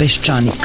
Peščanik.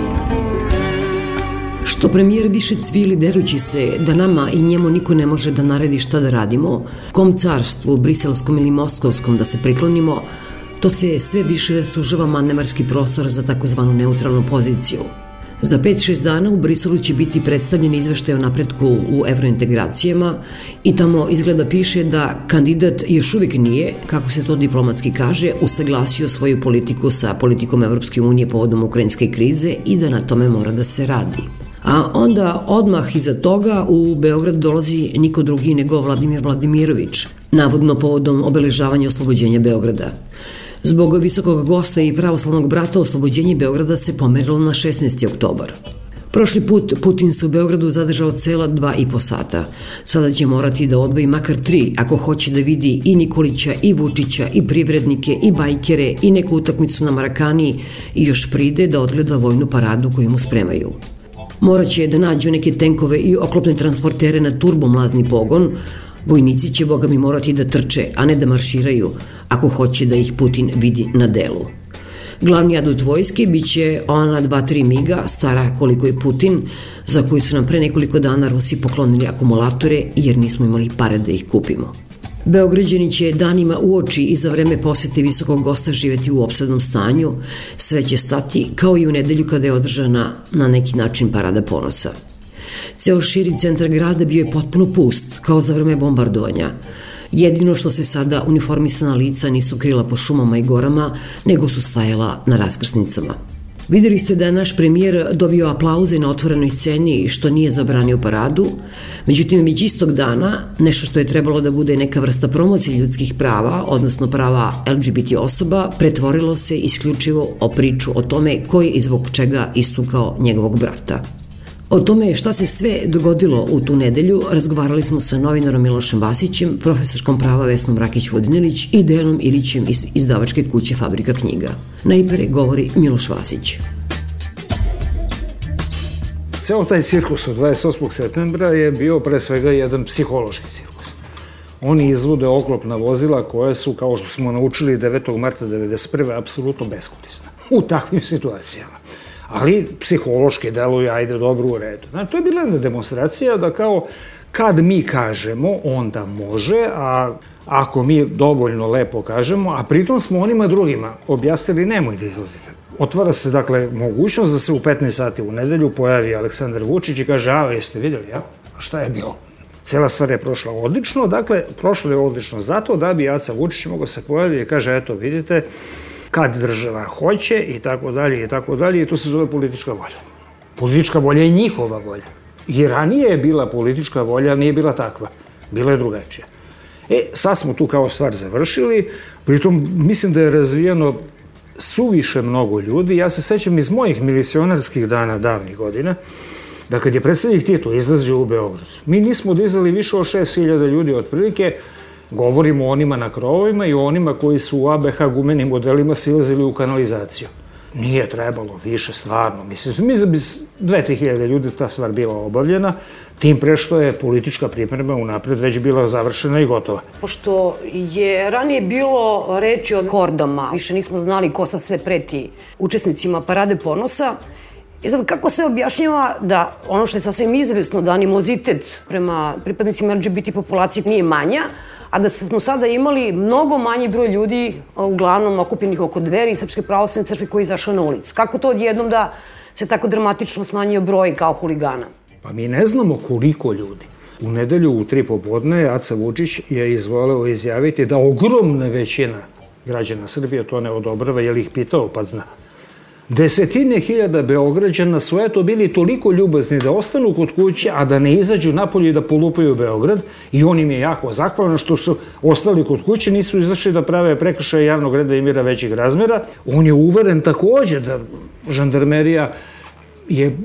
Što premijer više cvili derući se da nama i njemu niko ne može da naredi šta da radimo, kom carstvu, briselskom ili moskovskom da se priklonimo, to se sve više sužava manevarski prostor za takozvanu neutralnu poziciju. Za 5-6 dana u Briselu će biti predstavljen izveštaj o napretku u evrointegracijama i tamo izgleda piše da kandidat još uvijek nije, kako se to diplomatski kaže, usaglasio svoju politiku sa politikom Evropske unije povodom ukrajinske krize i da na tome mora da se radi. A onda odmah iza toga u Beograd dolazi niko drugi nego Vladimir Vladimirović, navodno povodom obeležavanja oslobođenja Beograda. Zbog visokog gosta i pravoslavnog brata oslobođenje Beograda se pomerilo na 16. oktobar. Prošli put Putin se u Beogradu zadržao cela dva i po sata. Sada će morati da odvoji makar tri ako hoće da vidi i Nikolića, i Vučića, i privrednike, i bajkere, i neku utakmicu na Marakani i još pride da odgleda vojnu paradu koju mu spremaju. Moraće da nađu neke tenkove i oklopne transportere na turbomlazni pogon, Vojnici će, boga mi, morati da trče, a ne da marširaju, ako hoće da ih Putin vidi na delu. Glavni adut vojske biće ona 2-3 miga, stara koliko je Putin, za koju su nam pre nekoliko dana Rusi poklonili akumulatore jer nismo imali pare da ih kupimo. Beograđani će danima u oči i za vreme posete visokog gosta živeti u opsadnom stanju, sve će stati kao i u nedelju kada je održana na neki način parada ponosa. Ceo širi centar grada bio je potpuno pust, kao za vreme bombardovanja. Jedino što se sada uniformisana lica nisu krila po šumama i gorama, nego su stajala na raskrsnicama. Videli ste da je naš premijer dobio aplauze na otvorenoj sceni što nije zabranio paradu, međutim već istog dana nešto što je trebalo da bude neka vrsta promocije ljudskih prava, odnosno prava LGBT osoba, pretvorilo se isključivo o priču o tome ko je i zbog čega istukao njegovog brata. O tome šta se sve dogodilo u tu nedelju razgovarali smo sa novinarom Milošem Vasićem, profesorskom prava Vesnom Rakić-Vodinilić i Dejanom Ilićem iz izdavačke kuće Fabrika knjiga. Najpre govori Miloš Vasić. Ceo taj cirkus od 28. septembra je bio pre svega jedan psihološki cirkus. Oni izvode oklopna vozila koje su, kao što smo naučili 9. marta 1991. apsolutno beskorisne u takvim situacijama ali psihološki deluje, ajde, dobro u redu. Znači, to je bila jedna demonstracija da kao kad mi kažemo, onda može, a ako mi dovoljno lepo kažemo, a pritom smo onima drugima objasnili nemoj da izlazite. Otvara se, dakle, mogućnost da se u 15 sati u nedelju pojavi Aleksandar Vučić i kaže, a, jeste videli, ja? Šta je bilo? Cela stvar je prošla odlično, dakle, prošla je odlično zato da bi Aca Vučić mogao se pojavi i kaže, eto, vidite, kad država hoće i tako dalje i tako dalje i to se zove politička volja. Politička volja je njihova volja. I ranije je bila politička volja, nije bila takva. Bila je drugačija. E, sad smo tu kao stvar završili, pritom mislim da je razvijeno suviše mnogo ljudi. Ja se sećam iz mojih milicionarskih dana davnih godina, da kad je predsednik Tito izlazio u Beograd, mi nismo dizali više od 6000 ljudi otprilike, Govorimo o onima na krovovima i o onima koji su u ABH gumenim modelima silazili u kanalizaciju. Nije trebalo više, stvarno. Mislim, mi 2-3 hiljade ljudi ta stvar bila obavljena, tim pre što je politička priprema unapred već bila završena i gotova. Pošto je ranije bilo reči o hordama, više nismo znali ko sad sve preti učesnicima Parade ponosa, I sad, kako se objašnjava da ono što je sasvim izvesno, da animozitet prema pripadnicima LGBT populacije nije manja, a da smo sada imali mnogo manji broj ljudi, uglavnom okupljenih oko dveri Srpske pravoslavne crkve koji je izašao na ulicu. Kako to odjednom da se tako dramatično smanjio broj kao huligana? Pa mi ne znamo koliko ljudi. U nedelju u tri popodne Aca Vučić je izvoleo izjaviti da ogromna većina građana Srbije to ne odobrava, jer ih pitao pa zna. Desetine hiljada Beograđana su eto bili toliko ljubazni da ostanu kod kuće, a da ne izađu napolje da polupaju Beograd i on im je jako zahvalan što su ostali kod kuće, nisu izašli da prave prekršaje javnog reda i mira većih razmera. On je uveren takođe da žandarmerija je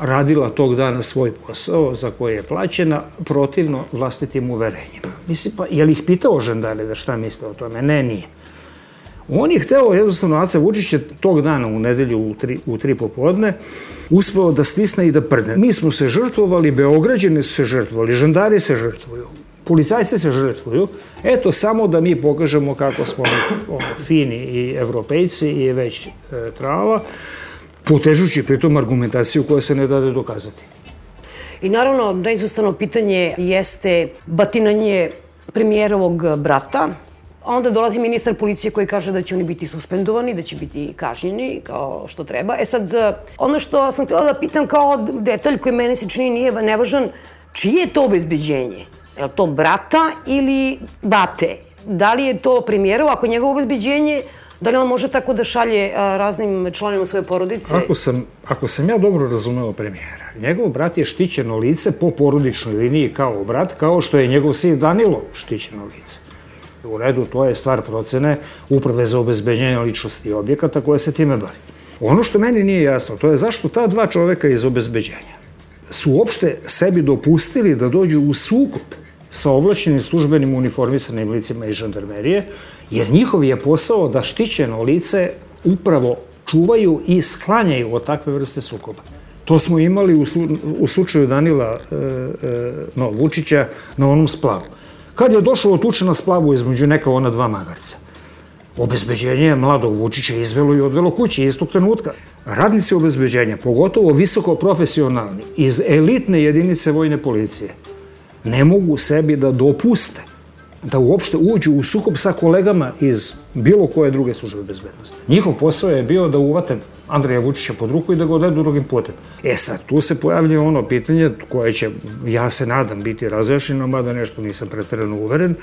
radila tog dana svoj posao za koji je plaćena protivno vlastitim uverenjima. Mislim, pa, je li ih pitao žandare da šta misle o tome? Ne, nije. On je hteo, jednostavno, Aca Vučić je tog dana u nedelju u tri, u tri popodne uspeo da stisne i da prdne. Mi smo se žrtvovali, Beograđani su se žrtvovali, žandari se žrtvuju, policajci se žrtvuju. Eto, samo da mi pokažemo kako smo ono, fini i evropejci i već e, trava, potežući pritom argumentaciju koja se ne dade dokazati. I naravno, neizostavno pitanje jeste batinanje premijerovog brata, onda dolazi ministar policije koji kaže da će oni biti suspendovani, da će biti kažnjeni kao što treba. E sad, ono što sam htjela da pitam kao detalj koji mene se čini nije nevažan, čije je to obezbeđenje? Je li to brata ili bate? Da li je to premijerov, ako njegovo obezbeđenje, da li on može tako da šalje raznim članima svoje porodice? Ako sam, ako sam ja dobro razumeo premijera, njegov brat je štićeno lice po porodičnoj liniji kao brat, kao što je njegov sin Danilo štićeno lice. U redu, to je stvar procene uprave za obezbeđenje ličnosti objekata koje se time bari. Ono što meni nije jasno, to je zašto ta dva čoveka iz obezbeđenja su uopšte sebi dopustili da dođu u sukup sa ovlašćenim službenim uniformisanim licima iz žandarmerije, jer njihov je posao da štićeno lice upravo čuvaju i sklanjaju od takve vrste sukoba. To smo imali u, slu, u slučaju Danila e, e, no, Vučića na onom splavu. Kad je došlo tuče na splavu između neka ona dva magarca, obezbeđenje mladog Vučića izvelo i odvelo kući istog trenutka. Radnici obezbeđenja, pogotovo visoko profesionalni, iz elitne jedinice vojne policije, ne mogu sebi da dopuste da uopšte uđu u sukob sa kolegama iz bilo koje druge službe bezbednosti. Njihov posao je bio da uvate Andreja Vučića pod ruku i da ga odvedu drugim putem. E sad, tu se pojavlja ono pitanje koje će, ja se nadam, biti razrešeno, mada nešto nisam pretredno uveren,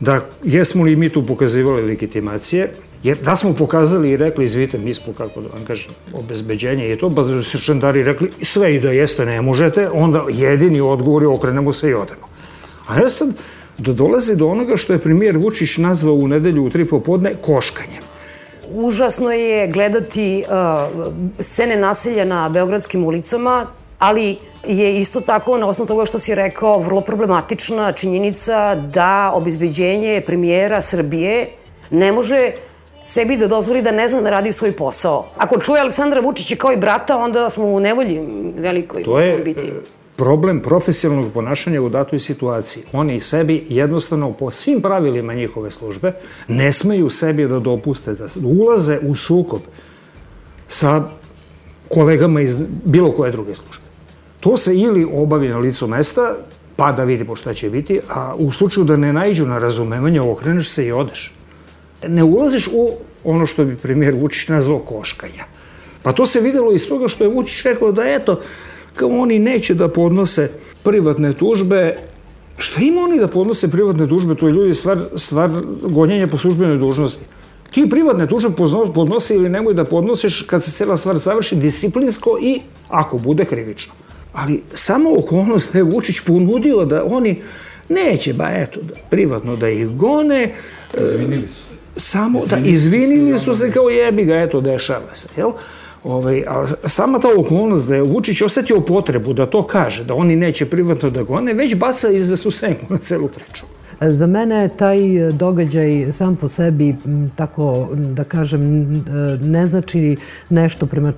da jesmo li mi tu pokazivali legitimacije, jer da smo pokazali i rekli, izvite, mi smo, kako da vam kažem, obezbeđenje i to, pa da su čendari rekli, sve i da jeste ne možete, onda jedini odgovor je okrenemo se i odemo. A ja sad, da dolazi do onoga što je premijer Vučić nazvao u nedelju u tri popodne koškanjem. Užasno je gledati uh, scene nasilja na beogradskim ulicama, ali je isto tako, na osnovu toga što si rekao, vrlo problematična činjenica da obizbeđenje premijera Srbije ne može sebi da dozvoli da ne zna da radi svoj posao. Ako čuje Aleksandra Vučića kao i brata, onda smo u nevolji velikoj. To je biti problem profesionalnog ponašanja u datoj situaciji. Oni sebi jednostavno po svim pravilima njihove službe ne smeju sebi da dopuste da ulaze u sukob sa kolegama iz bilo koje druge službe. To se ili obavi na licu mesta, pa da vidimo šta će biti, a u slučaju da ne najđu na razumevanje, okreneš se i odeš. Ne ulaziš u ono što bi premijer Vučić nazvao koškanja. Pa to se videlo iz toga što je Vučić rekao da eto, kao oni neće da podnose privatne tužbe, šta ima oni da podnose privatne tužbe, to je ljudi stvar, stvar gonjenja po službenoj dužnosti. Ti privatne tužbe podnose ili nemoj da podnosiš kad se cela stvar završi disciplinsko i ako bude krivično. Ali samo okolnost da je Vučić ponudio da oni neće, ba eto, da, privatno da ih gone. Izvinili su se. Samo, izvinili da, izvinili su se kao jebi ga, eto, dešava se, jel? Ovaj, a sama ta okolnost da je Vučić osetio potrebu da to kaže, da oni neće privatno da gone, već baca izvesnu senku na celu priču. Za mene taj događaj sam po sebi, tako da kažem, ne znači nešto prema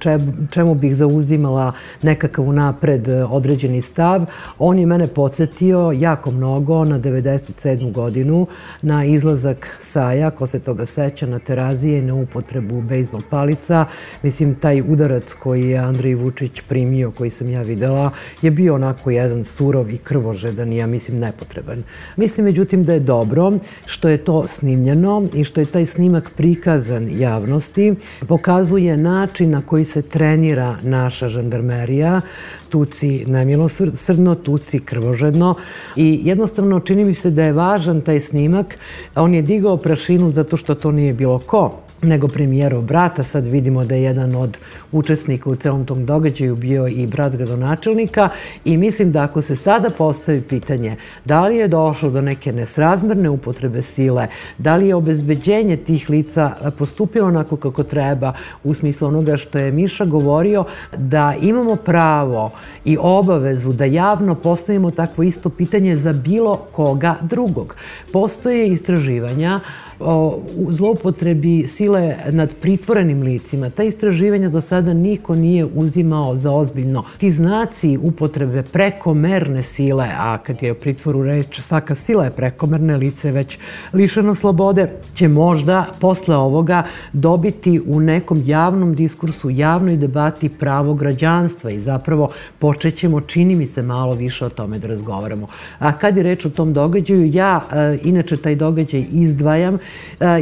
čemu bih zauzimala nekakav napred određeni stav. On je mene podsjetio jako mnogo na 97. godinu, na izlazak Saja, ko se toga seća, na terazije, na upotrebu bejsbol palica. Mislim, taj udarac koji je Andrej Vučić primio, koji sam ja videla, je bio onako jedan surov i krvožedan i ja mislim nepotreban. Mislim, međutim, međutim da je dobro što je to snimljeno i što je taj snimak prikazan javnosti, pokazuje način na koji se trenira naša žandarmerija, tuci nemilosrdno, tuci krvožedno i jednostavno čini mi se da je važan taj snimak. On je digao prašinu zato što to nije bilo ko nego premijerov brata. Sad vidimo da je jedan od učesnika u celom tom događaju bio i brat gradonačelnika i mislim da ako se sada postavi pitanje da li je došlo do neke nesrazmerne upotrebe sile, da li je obezbeđenje tih lica postupilo onako kako treba u smislu onoga što je Miša govorio, da imamo pravo i obavezu da javno postavimo takvo isto pitanje za bilo koga drugog. Postoje istraživanja o zloupotrebi sile nad pritvorenim licima. Ta istraživanja do sada niko nije uzimao za ozbiljno. Ti znaci upotrebe prekomerne sile, a kad je o pritvoru reč, svaka sila je prekomerna, lice je već lišeno slobode, će možda posle ovoga dobiti u nekom javnom diskursu, javnoj debati pravo građanstva i zapravo počećemo, čini mi se, malo više o tome da razgovaramo. A kad je reč o tom događaju, ja e, inače taj događaj izdvajam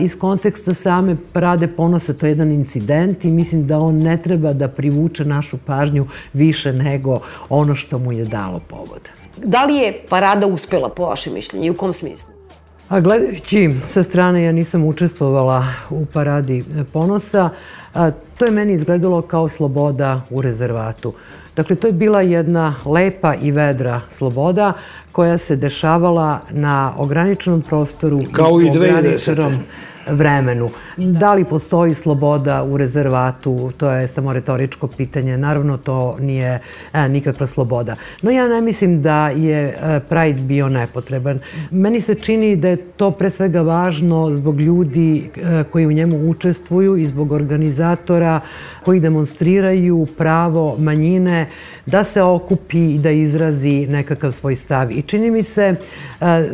iz konteksta same parade ponosa, to je jedan incident i mislim da on ne treba da privuče našu pažnju više nego ono što mu je dalo povod. Da li je parada uspela po vašem mišljenju i u kom smislu? A gledajući sa strane, ja nisam učestvovala u paradi ponosa, a, to je meni izgledalo kao sloboda u rezervatu. Dakle, to je bila jedna lepa i vedra sloboda koja se dešavala na ograničenom prostoru Kao i 2010 vremenu. Da li postoji sloboda u rezervatu, to je samo retoričko pitanje. Naravno, to nije e, nikakva sloboda. No ja ne mislim da je e, Pride bio nepotreban. Meni se čini da je to pre svega važno zbog ljudi e, koji u njemu učestvuju i zbog organizatora koji demonstriraju pravo manjine da se okupi i da izrazi nekakav svoj stav. I čini mi se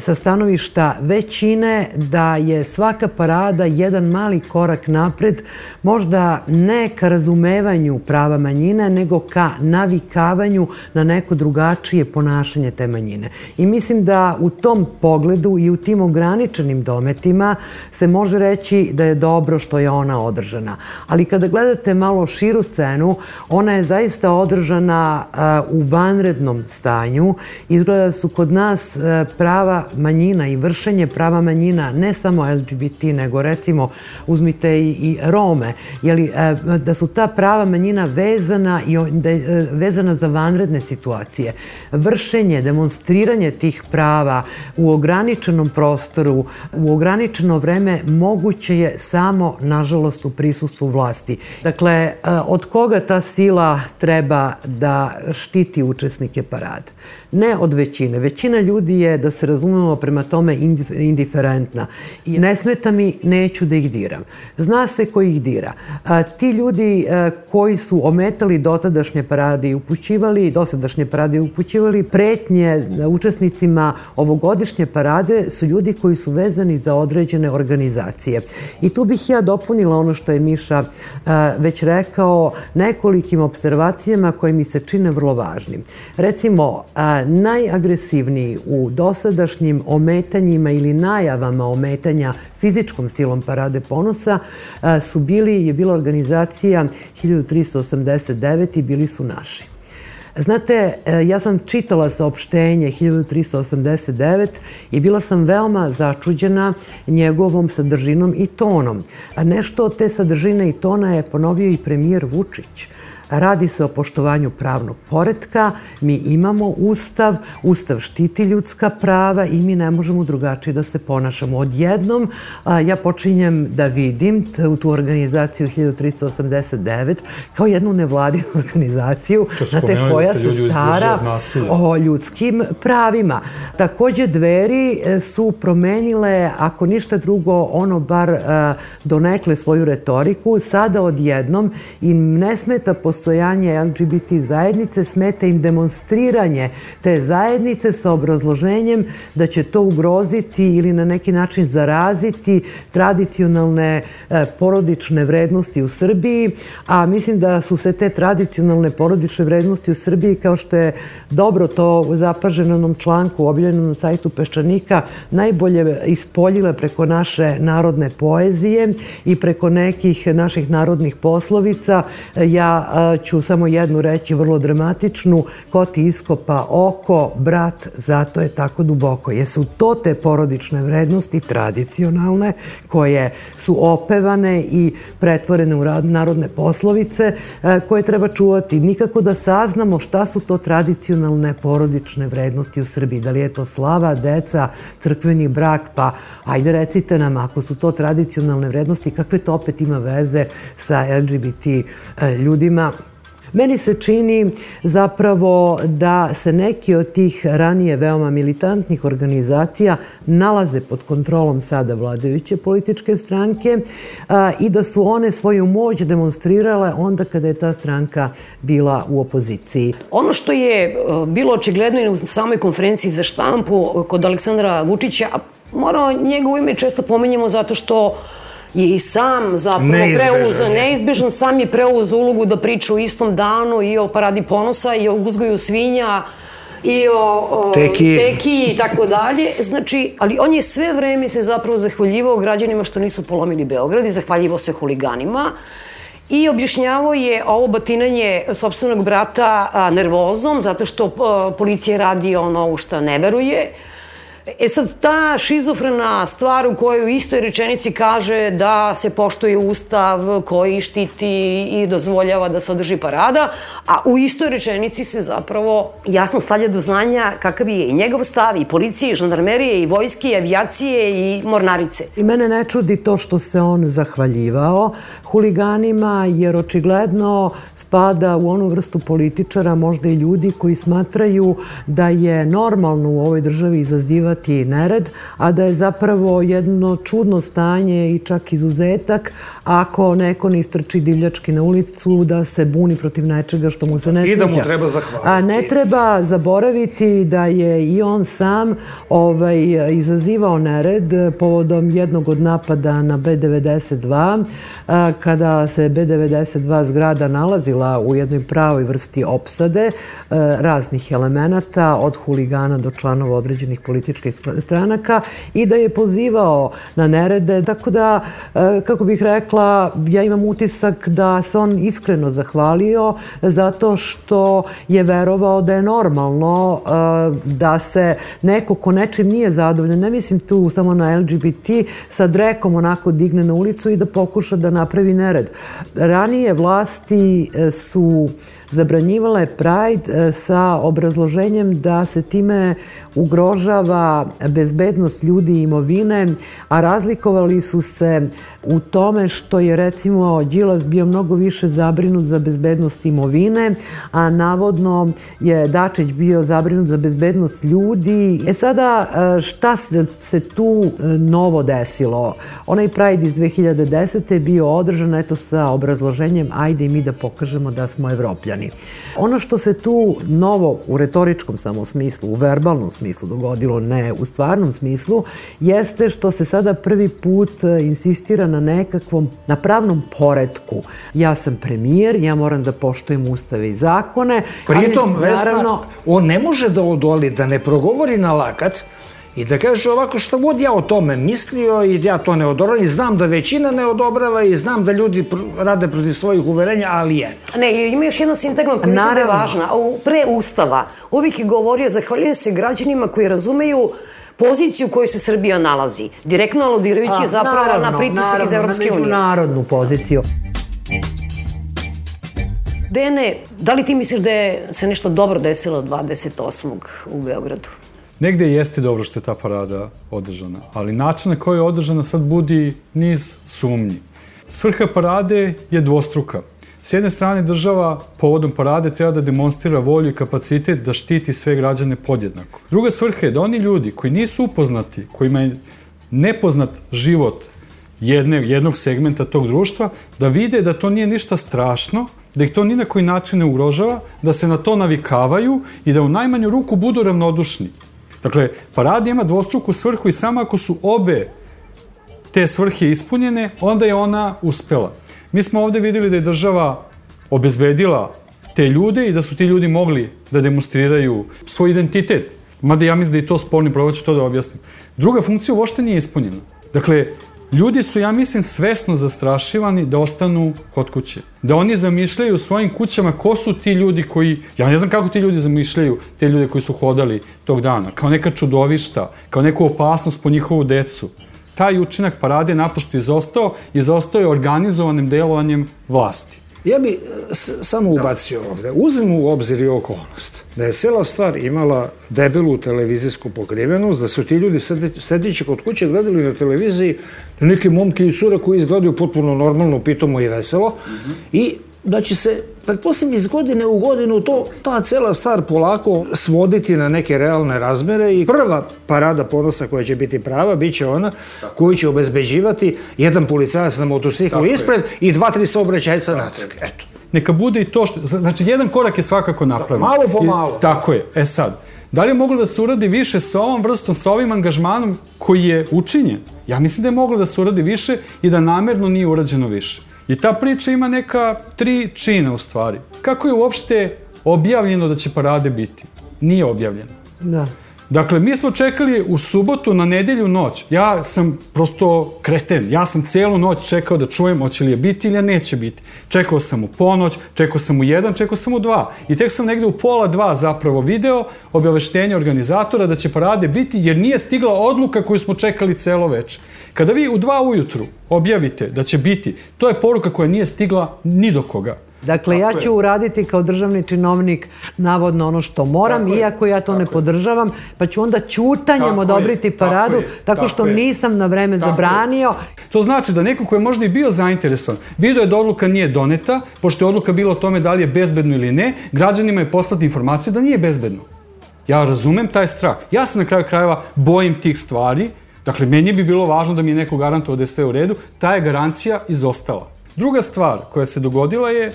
sa stanovišta većine da je svaka parada jedan mali korak napred, možda ne ka razumevanju prava manjine, nego ka navikavanju na neko drugačije ponašanje te manjine. I mislim da u tom pogledu i u tim ograničenim dometima se može reći da je dobro što je ona održana. Ali kada gledate malo širu scenu, ona je zaista održana u vanrednom stanju. Izgleda da su kod nas prava manjina i vršenje prava manjina ne samo LGBT, nego recimo uzmite i, i Rome, jeli, e, da su ta prava manjina vezana, i da je vezana za vanredne situacije. Vršenje, demonstriranje tih prava u ograničenom prostoru, u ograničeno vreme moguće je samo, nažalost, u prisustvu vlasti. Dakle, e, od koga ta sila treba da štiti učesnike parade? Ne od većine. Većina ljudi je, da se razumemo prema tome, indiferentna. I ne smeta mi, neću da ih diram. Zna se ko ih dira. A, ti ljudi a, koji su ometali dotadašnje parade i upućivali, dosadašnje parade i upućivali pretnje učesnicima ovogodišnje parade su ljudi koji su vezani za određene organizacije. I tu bih ja dopunila ono što je Miša a, već rekao nekolikim observacijama koje mi se čine vrlo važnim. Recimo, a, najagresivniji u dosadašnjim ometanjima ili najavama ometanja fizičkom silom Parade ponosa su bili, je bila organizacija 1389 i bili su naši. Znate, e, ja sam čitala saopštenje 1389 i bila sam veoma začuđena njegovom sadržinom i tonom. Nešto od te sadržine i tona je ponovio i premijer Vučić. Radi se o poštovanju pravnog poredka, mi imamo ustav, ustav štiti ljudska prava i mi ne možemo drugačije da se ponašamo. Odjednom ja počinjem da vidim u tu organizaciju 1389 kao jednu nevladinu organizaciju znate, koja se stara o ljudskim pravima. Takođe, dveri e, su promenile, ako ništa drugo, ono bar donekle svoju retoriku, sada odjednom im ne smeta po postojanje LGBT zajednice, smeta im demonstriranje te zajednice sa obrazloženjem da će to ugroziti ili na neki način zaraziti tradicionalne e, porodične vrednosti u Srbiji, a mislim da su se te tradicionalne porodične vrednosti u Srbiji, kao što je dobro to zapaženo na onom članku objavljenom na sajtu Peščanika, najbolje ispoljile preko naše narodne poezije i preko nekih naših narodnih poslovica. Ja ću samo jednu reći vrlo dramatičnu, ko ti iskopa oko, brat, zato je tako duboko. Jesu to te porodične vrednosti tradicionalne koje su opevane i pretvorene u narodne poslovice koje treba čuvati. Nikako da saznamo šta su to tradicionalne porodične vrednosti u Srbiji. Da li je to slava, deca, crkveni brak, pa ajde recite nam ako su to tradicionalne vrednosti, kakve to opet ima veze sa LGBT e, ljudima Meni se čini zapravo da se neki od tih ranije veoma militantnih organizacija nalaze pod kontrolom sada vladajuće političke stranke a, i da su one svoju moć demonstrirale onda kada je ta stranka bila u opoziciji. Ono što je e, bilo očigledno i u samoj konferenciji za štampu kod Aleksandra Vučića, moramo njegovo ime često pomenjamo zato što je i sam zapravo preuzeo, neizbežan, sam je preuzeo ulogu da priča u istom danu i o paradi ponosa i o uzgoju svinja i o, o teki. teki i tako dalje. Znači, ali on je sve vreme se zapravo zahvaljivao građanima što nisu polomili Beograd i zahvaljivao se huliganima. I objašnjavao je ovo batinanje sobstvenog brata nervozom, zato što policija radi ono u što ne veruje. E sad, ta šizofrena stvar u kojoj u istoj rečenici kaže da se poštuje ustav koji štiti i dozvoljava da se održi parada, a u istoj rečenici se zapravo jasno stavlja do znanja kakav je i njegov stav, i policije, i žandarmerije, i vojske, i avijacije, i mornarice. I mene ne čudi to što se on zahvaljivao huliganima, jer očigledno spada u onu vrstu političara, možda i ljudi koji smatraju da je normalno u ovoj državi izazivati nered, a da je zapravo jedno čudno stanje i čak izuzetak ako neko ne istrči divljački na ulicu da se buni protiv nečega što mu se ne sviđa. I da mu treba zahvaliti. A ne treba zaboraviti da je i on sam ovaj, izazivao nered povodom jednog od napada na B92 kada se B92 zgrada nalazila u jednoj pravoj vrsti opsade e, raznih elemenata, od huligana do članova određenih političkih stranaka i da je pozivao na nerede, tako da, e, kako bih rekla, ja imam utisak da se on iskreno zahvalio zato što je verovao da je normalno e, da se neko ko nečim nije zadovoljan, ne mislim tu samo na LGBT, sa drekom onako digne na ulicu i da pokuša da napravi nered. Ranije vlasti e, su zabranjivale Pride e, sa obrazloženjem da se time ugrožava bezbednost ljudi i imovine, a razlikovali su se u tome što je recimo Đilas bio mnogo više zabrinut za bezbednost imovine, a navodno je Dačić bio zabrinut za bezbednost ljudi. E sada e, šta se tu e, novo desilo? Onaj Pride iz 2010. je bio održan eto sa obrazloženjem ajde i mi da pokažemo da smo evropljani. Ono što se tu novo u retoričkom samo smislu, u verbalnom smislu dogodilo, ne u stvarnom smislu, jeste što se sada prvi put e, insistira na nekakvom, na pravnom poredku. Ja sam premijer, ja moram da poštujem ustave i zakone. Pritom, ali, Vesna, naravno, on ne može da odoli, da ne progovori na lakat, I da kaže ovako šta god ja o tome mislio i ja to ne odobravam i znam da većina ne odobrava i znam da ljudi rade protiv svojih uverenja, ali eto. Ne, ima još jedna sintagma koja mislim da je važna. Pre Ustava uvijek je govorio zahvaljujem se građanima koji razumeju poziciju u kojoj se Srbija nalazi. Direktno aludirajući je zapravo naravno, na pritisak iz Evropske unije. Naravno, na međunarodnu poziciju. Dene, da li ti misliš da je se nešto dobro desilo 28. u Beogradu? Negde jeste dobro što je ta parada održana, ali način na koji je održana sad budi niz sumnji. Svrha parade je dvostruka. S jedne strane država povodom parade treba da demonstrira volju i kapacitet da štiti sve građane podjednako. Druga svrha je da oni ljudi koji nisu upoznati, kojima je nepoznat život jedne, jednog segmenta tog društva, da vide da to nije ništa strašno da ih to ni na koji način ne ugrožava, da se na to navikavaju i da u najmanju ruku budu ravnodušni. Dakle, parada ima dvostruku svrhu i samo ako su obe te svrhe ispunjene, onda je ona uspela. Mi smo ovde videli da je država obezbedila te ljude i da su ti ljudi mogli da demonstriraju svoj identitet. Mada ja mislim da je to sporni, prvo ću to da objasnim. Druga funkcija uopšte nije ispunjena. Dakle, ljudi su, ja mislim, svesno zastrašivani da ostanu kod kuće. Da oni zamišljaju u svojim kućama ko su ti ljudi koji, ja ne znam kako ti ljudi zamišljaju, te ljude koji su hodali tog dana, kao neka čudovišta, kao neku opasnost po njihovu decu. Taj učinak parade je naprosto izostao, izostao je organizovanim delovanjem vlasti. Ja bi samo ubacio ovde. Uzmemo u obzir i okolnost. Da je cela stvar imala debelu televizijsku pokrivenost, da su ti ljudi sedići kod kuće gledali na televiziji neke momke i cure koji izgledaju potpuno normalno, pitomo i veselo. Mm -hmm. I da će se, pretpostavljam, iz godine u godinu to, ta cela stvar polako svoditi na neke realne razmere i prva parada ponosa koja će biti prava biće ona koju će obezbeđivati jedan policajac na motociklu ispred i dva, tri saobraćajca natrag. Eto. Neka bude i to što, znači jedan korak je svakako napravljen. Malo po malo. I, tako je. E sad, Da li je moglo da se uradi više sa ovom vrstom, sa ovim angažmanom koji je učinjen? Ja mislim da je moglo da se uradi više i da namerno nije urađeno više. I ta priča ima neka tri čina u stvari. Kako je uopšte objavljeno da će parade biti? Nije objavljeno. Da. Dakle, mi smo čekali u subotu na nedelju noć. Ja sam prosto kreten. Ja sam celu noć čekao da čujem hoće li je biti ili neće biti. Čekao sam u ponoć, čekao sam u jedan, čekao sam u dva. I tek sam negde u pola dva zapravo video objaveštenje organizatora da će parade biti jer nije stigla odluka koju smo čekali celo večer. Kada vi u dva ujutru objavite da će biti, to je poruka koja nije stigla ni do koga. Dakle, Tako ja ću je. uraditi kao državni činovnik navodno ono što moram, tako iako ja to Tako ne podržavam, pa ću onda ćutanjem odobriti paradu, tako, što je. nisam na vreme zabranio. To znači da neko ko je možda i bio zainteresovan, vidio je da odluka nije doneta, pošto je odluka bila o tome da li je bezbedno ili ne, građanima je poslati informacije da nije bezbedno. Ja razumem taj strah. Ja se na kraju krajeva bojim tih stvari, Dakle, meni bi bilo važno da mi je neko garantovao da je sve u redu, ta je garancija izostala. Druga stvar koja se dogodila je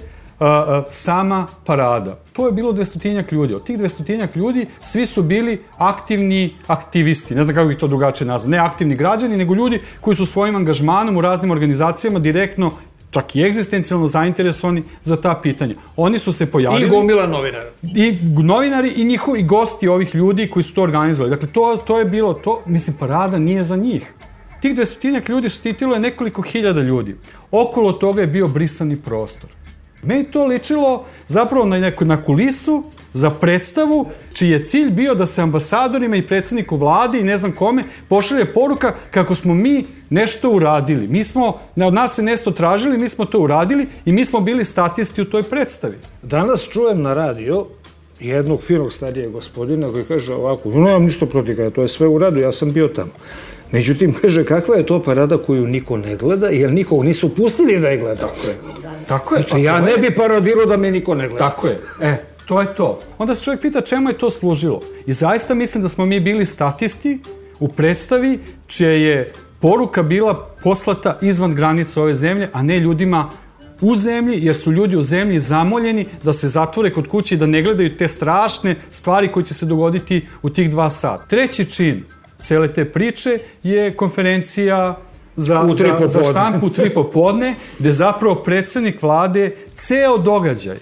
sama parada. To je bilo dvestotinjak ljudi. Od tih dvestotinjak ljudi svi su bili aktivni aktivisti. Ne znam kako ih to drugačije nazvam. Ne aktivni građani, nego ljudi koji su svojim angažmanom u raznim organizacijama direktno čak i egzistencijalno zainteresovani za ta pitanja. Oni su se pojavili... I gomila novinara. I novinari i njihovi gosti ovih ljudi koji su to organizovali. Dakle, to, to je bilo to, mislim, parada nije za njih. Tih dvestotinjak ljudi štitilo je nekoliko hiljada ljudi. Okolo toga je bio brisani prostor. Meni to ličilo zapravo na neku na kulisu za predstavu čiji je cilj bio da se ambasadorima i predsedniku vlade i ne znam kome pošalje poruka kako smo mi nešto uradili. Mi smo, ne od nas se nešto tražili, mi smo to uradili i mi smo bili statisti u toj predstavi. Danas čujem na radio jednog finog starijeg gospodina koji kaže ovako, nemam ništa protiv kada, to je sve u radu, ja sam bio tamo. Međutim, kaže, kakva je to parada koju niko ne gleda, jer nikog nisu pustili da je gleda. Tako je. Tako je. Eto, ja ne bi paradirao da me niko ne gleda. Tako je. E, to je to. Onda se čovjek pita čemu je to služilo. I zaista mislim da smo mi bili statisti u predstavi čija je poruka bila poslata izvan granica ove zemlje, a ne ljudima u zemlji, jer su ljudi u zemlji zamoljeni da se zatvore kod kuće i da ne gledaju te strašne stvari koje će se dogoditi u tih dva sata. Treći čin cele te priče je konferencija za, u za, za štampu u tri popodne, gde zapravo predsednik vlade ceo događaj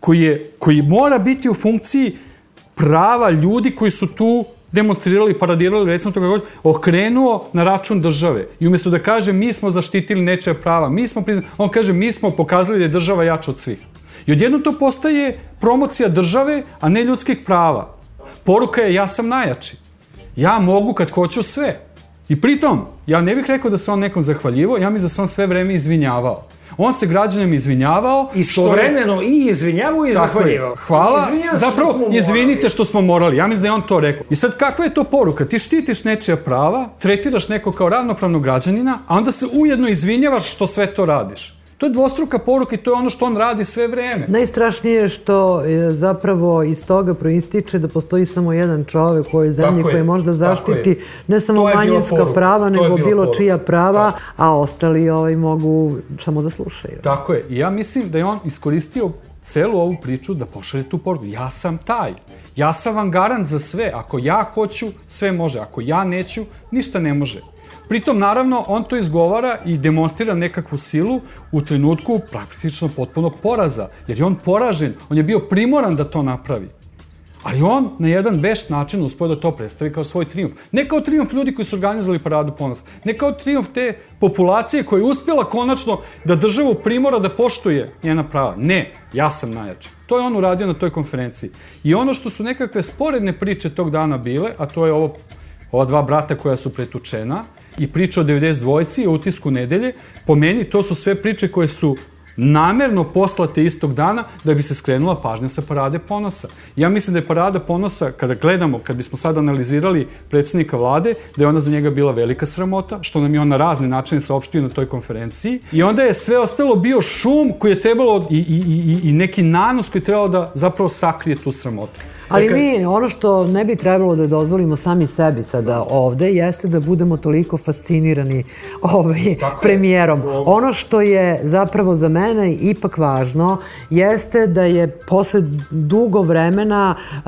koji, je, koji mora biti u funkciji prava ljudi koji su tu demonstrirali, paradirali, recimo toga god, okrenuo na račun države. I umjesto da kaže mi smo zaštitili nečeja prava, mi smo priznali, on kaže mi smo pokazali da je država jača od svih. I odjedno to postaje promocija države, a ne ljudskih prava. Poruka je ja sam najjači. Ja mogu kad hoću sve. I pritom, ja ne bih rekao da se on nekom zahvaljivo, ja mi da se on sve vreme izvinjavao. On se građanima izvinjavao. Istovremeno je... i izvinjavao i zahvaljivao. Hvala. Zapravo, što izvinite što smo morali. Ja mislim da je on to rekao. I sad, kakva je to poruka? Ti štitiš nečija prava, tretiraš neko kao ravnopravnog građanina, a onda se ujedno izvinjavaš što sve to radiš. To je dvostruka poruka i to je ono što on radi sve vreme. Najstrašnije je što je zapravo iz toga proističe da postoji samo jedan čovek u ovoj zemlji koji možda zaštiti ne samo manjinska prava, nego bilo poruka. čija prava, a ostali ovaj, mogu samo da slušaju. Tako je. I ja mislim da je on iskoristio celu ovu priču da pošalje tu poruku. Ja sam taj. Ja sam vam garant za sve. Ako ja hoću, sve može. Ako ja neću, ništa ne može. Pritom, naravno, on to izgovara i demonstrira nekakvu silu u trenutku praktično potpunog poraza, jer je on poražen, on je bio primoran da to napravi. Ali on na jedan vešt način uspio da to predstavi kao svoj triumf. Ne kao triumf ljudi koji su organizovali paradu ponos, ne kao triumf te populacije koja je uspjela konačno da državu primora da poštuje njena prava. Ne, ja sam najjači. To je on uradio na toj konferenciji. I ono što su nekakve sporedne priče tog dana bile, a to je ovo, ova dva brata koja su pretučena, i priča o 92-ci, o utisku nedelje, po meni to su sve priče koje su namerno poslate istog dana da bi se skrenula pažnja sa parade ponosa. Ja mislim da je parada ponosa, kada gledamo, kad bismo sad analizirali predsednika vlade, da je ona za njega bila velika sramota, što nam je on na razne načine saopštio na toj konferenciji. I onda je sve ostalo bio šum koji je trebalo i, i, i, i neki nanos koji je trebalo da zapravo sakrije tu sramotu. Ali mi, ono što ne bi trebalo da dozvolimo sami sebi sada ovde, jeste da budemo toliko fascinirani ovaj, premijerom. Ono što je zapravo za mene ipak važno, jeste da je posle dugo vremena, eh,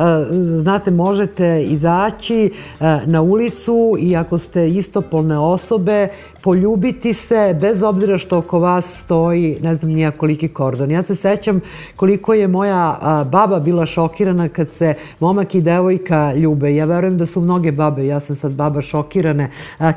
znate, možete izaći eh, na ulicu i ako ste istopolne osobe, poljubiti se, bez obzira što oko vas stoji, ne znam nija koliki kordon. Ja se sećam koliko je moja baba bila šokirana kad se momak i devojka ljube. Ja verujem da su mnoge babe, ja sam sad baba šokirane,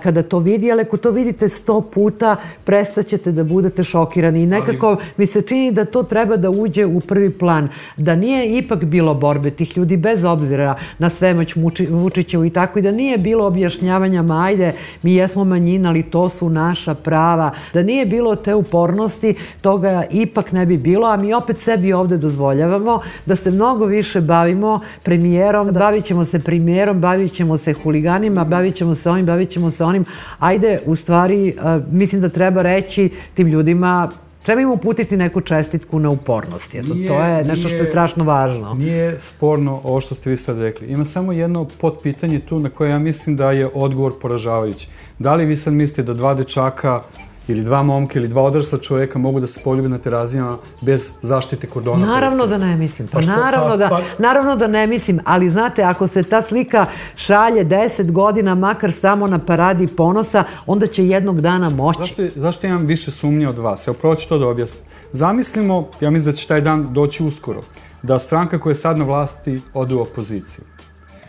kada to vidi, ali ako to vidite sto puta, prestaćete da budete šokirani. I nekako mi se čini da to treba da uđe u prvi plan. Da nije ipak bilo borbe tih ljudi, bez obzira na svemoć Vučićevu i tako, i da nije bilo objašnjavanja, ma ajde, mi jesmo manjina, ali to su naša prava. Da nije bilo te upornosti, toga ipak ne bi bilo, a mi opet sebi ovde dozvoljavamo da se mnogo više bavimo premijerom, bavit ćemo se premijerom, bavit ćemo se huliganima, bavit ćemo se ovim, bavit ćemo se onim. Ajde, u stvari, mislim da treba reći tim ljudima Treba im uputiti neku čestitku na upornost. Eto, nije, to je nešto što je strašno važno. Nije sporno ovo što ste vi sad rekli. Ima samo jedno potpitanje tu na koje ja mislim da je odgovor poražavajući. Da li vi sad mislite da dva dečaka ili dva momka ili dva odrasla čoveka mogu da se poljube na terazijama bez zaštite kordona. Naravno da ne mislim. Pa, pa što, naravno, pa, da, pa... naravno da ne mislim, ali znate, ako se ta slika šalje 10 godina, makar samo na paradi ponosa, onda će jednog dana moći. Zašto, zašto imam više sumnje od vas? Evo, prvo ću to da objasnim. Zamislimo, ja mislim da će taj dan doći uskoro, da stranka koja je sad na vlasti ode u opoziciju.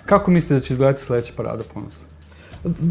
Kako mislite da će izgledati sledeća parada ponosa?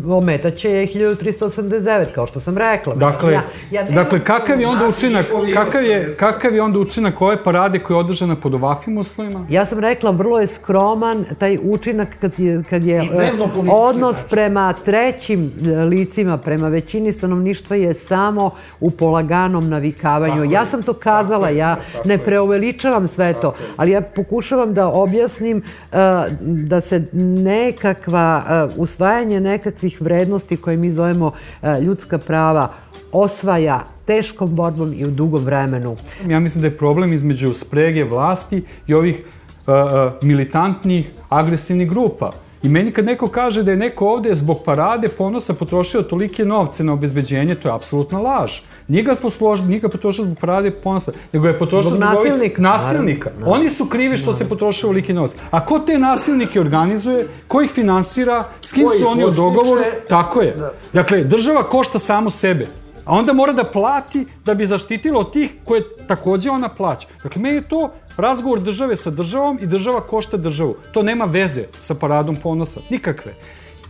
Ometaće je 1389, kao što sam rekla. Dakle, ja, ja dakle kakav je onda učinak, kakav je, kakav je onda učinak ove parade koja je održana pod ovakvim uslovima? Ja sam rekla, vrlo je skroman taj učinak kad je, kad je e, odnos znači. prema trećim e, licima, prema većini stanovništva je samo u polaganom navikavanju. Tako ja sam to kazala, tako ja tako ne preuveličavam sve to, ali ja pokušavam da objasnim uh, da se nekakva uh, usvajanje nekakva nekakvih vrednosti koje mi zovemo e, ljudska prava osvaja teškom borbom i u dugom vremenu. Ja mislim da je problem između sprege vlasti i ovih uh, militantnih, agresivnih grupa. I meni kad neko kaže da je neko ovde zbog parade ponosa potrošio tolike novce na obezbeđenje, to je apsolutna laž. Nije ga, poslož, nije ga potrošio zbog parade ponosa, nego je potrošio zbog, zbog nasilnika. ovih nasilnika. Naravno, Oni su krivi što naravno. se potrošio olike novac. A ko te nasilnike organizuje, ko ih finansira, s kim Koji su oni u dogovoru? Tako je. Da. Dakle, država košta samo sebe. A onda mora da plati da bi zaštitila od tih koje takođe ona plaća. Dakle, meni je to razgovor države sa državom i država košta državu. To nema veze sa paradom ponosa, nikakve.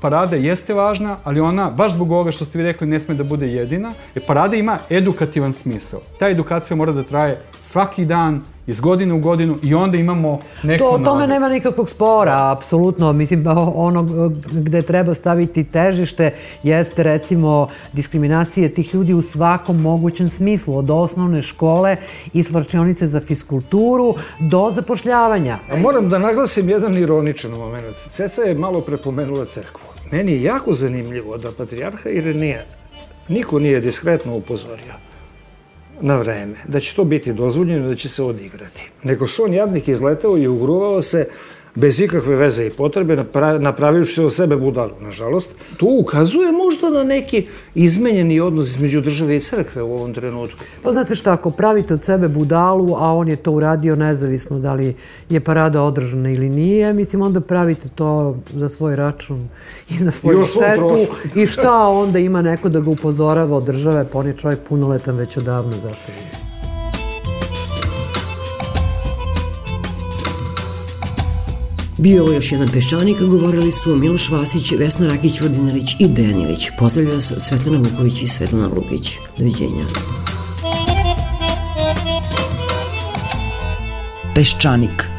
Parada jeste važna, ali ona, baš zbog ovoga što ste vi rekli, ne sme da bude jedina. Jer parada ima edukativan smisao. Ta edukacija mora da traje svaki dan, iz godine u godinu i onda imamo neko to, tome nema nikakvog spora, apsolutno. Mislim, ono gde treba staviti težište jeste recimo diskriminacije tih ljudi u svakom mogućem smislu, od osnovne škole i svrčionice za fiskulturu do zapošljavanja. A moram da naglasim jedan ironičan moment. Ceca je malo prepomenula crkvu. Meni je jako zanimljivo da patrijarha Irenija niko nije diskretno upozorio na vreme, da će to biti dozvoljeno, da će se odigrati. Nego su on jadnik izletao i ugruvao se bez ikakve veze i potrebe, napravivši se od sebe budalu, nažalost. To ukazuje možda na neki izmenjeni odnos između države i crkve u ovom trenutku. Pa znate šta, ako pravite od sebe budalu, a on je to uradio nezavisno da li je parada održana ili nije, mislim, onda pravite to za svoj račun i na svoju štetu. I šta onda ima neko da ga upozorava od države, pa on je čovjek punoletan već odavno, zašto nije? Bio je ovo još jedan peščanik, govorili su Miloš Vasić, Vesna Rakić, Vodinelić i Dejan Ilić. Pozdravlja vas Svetlana Vuković i Svetlana Lukić. Doviđenja. Peščanik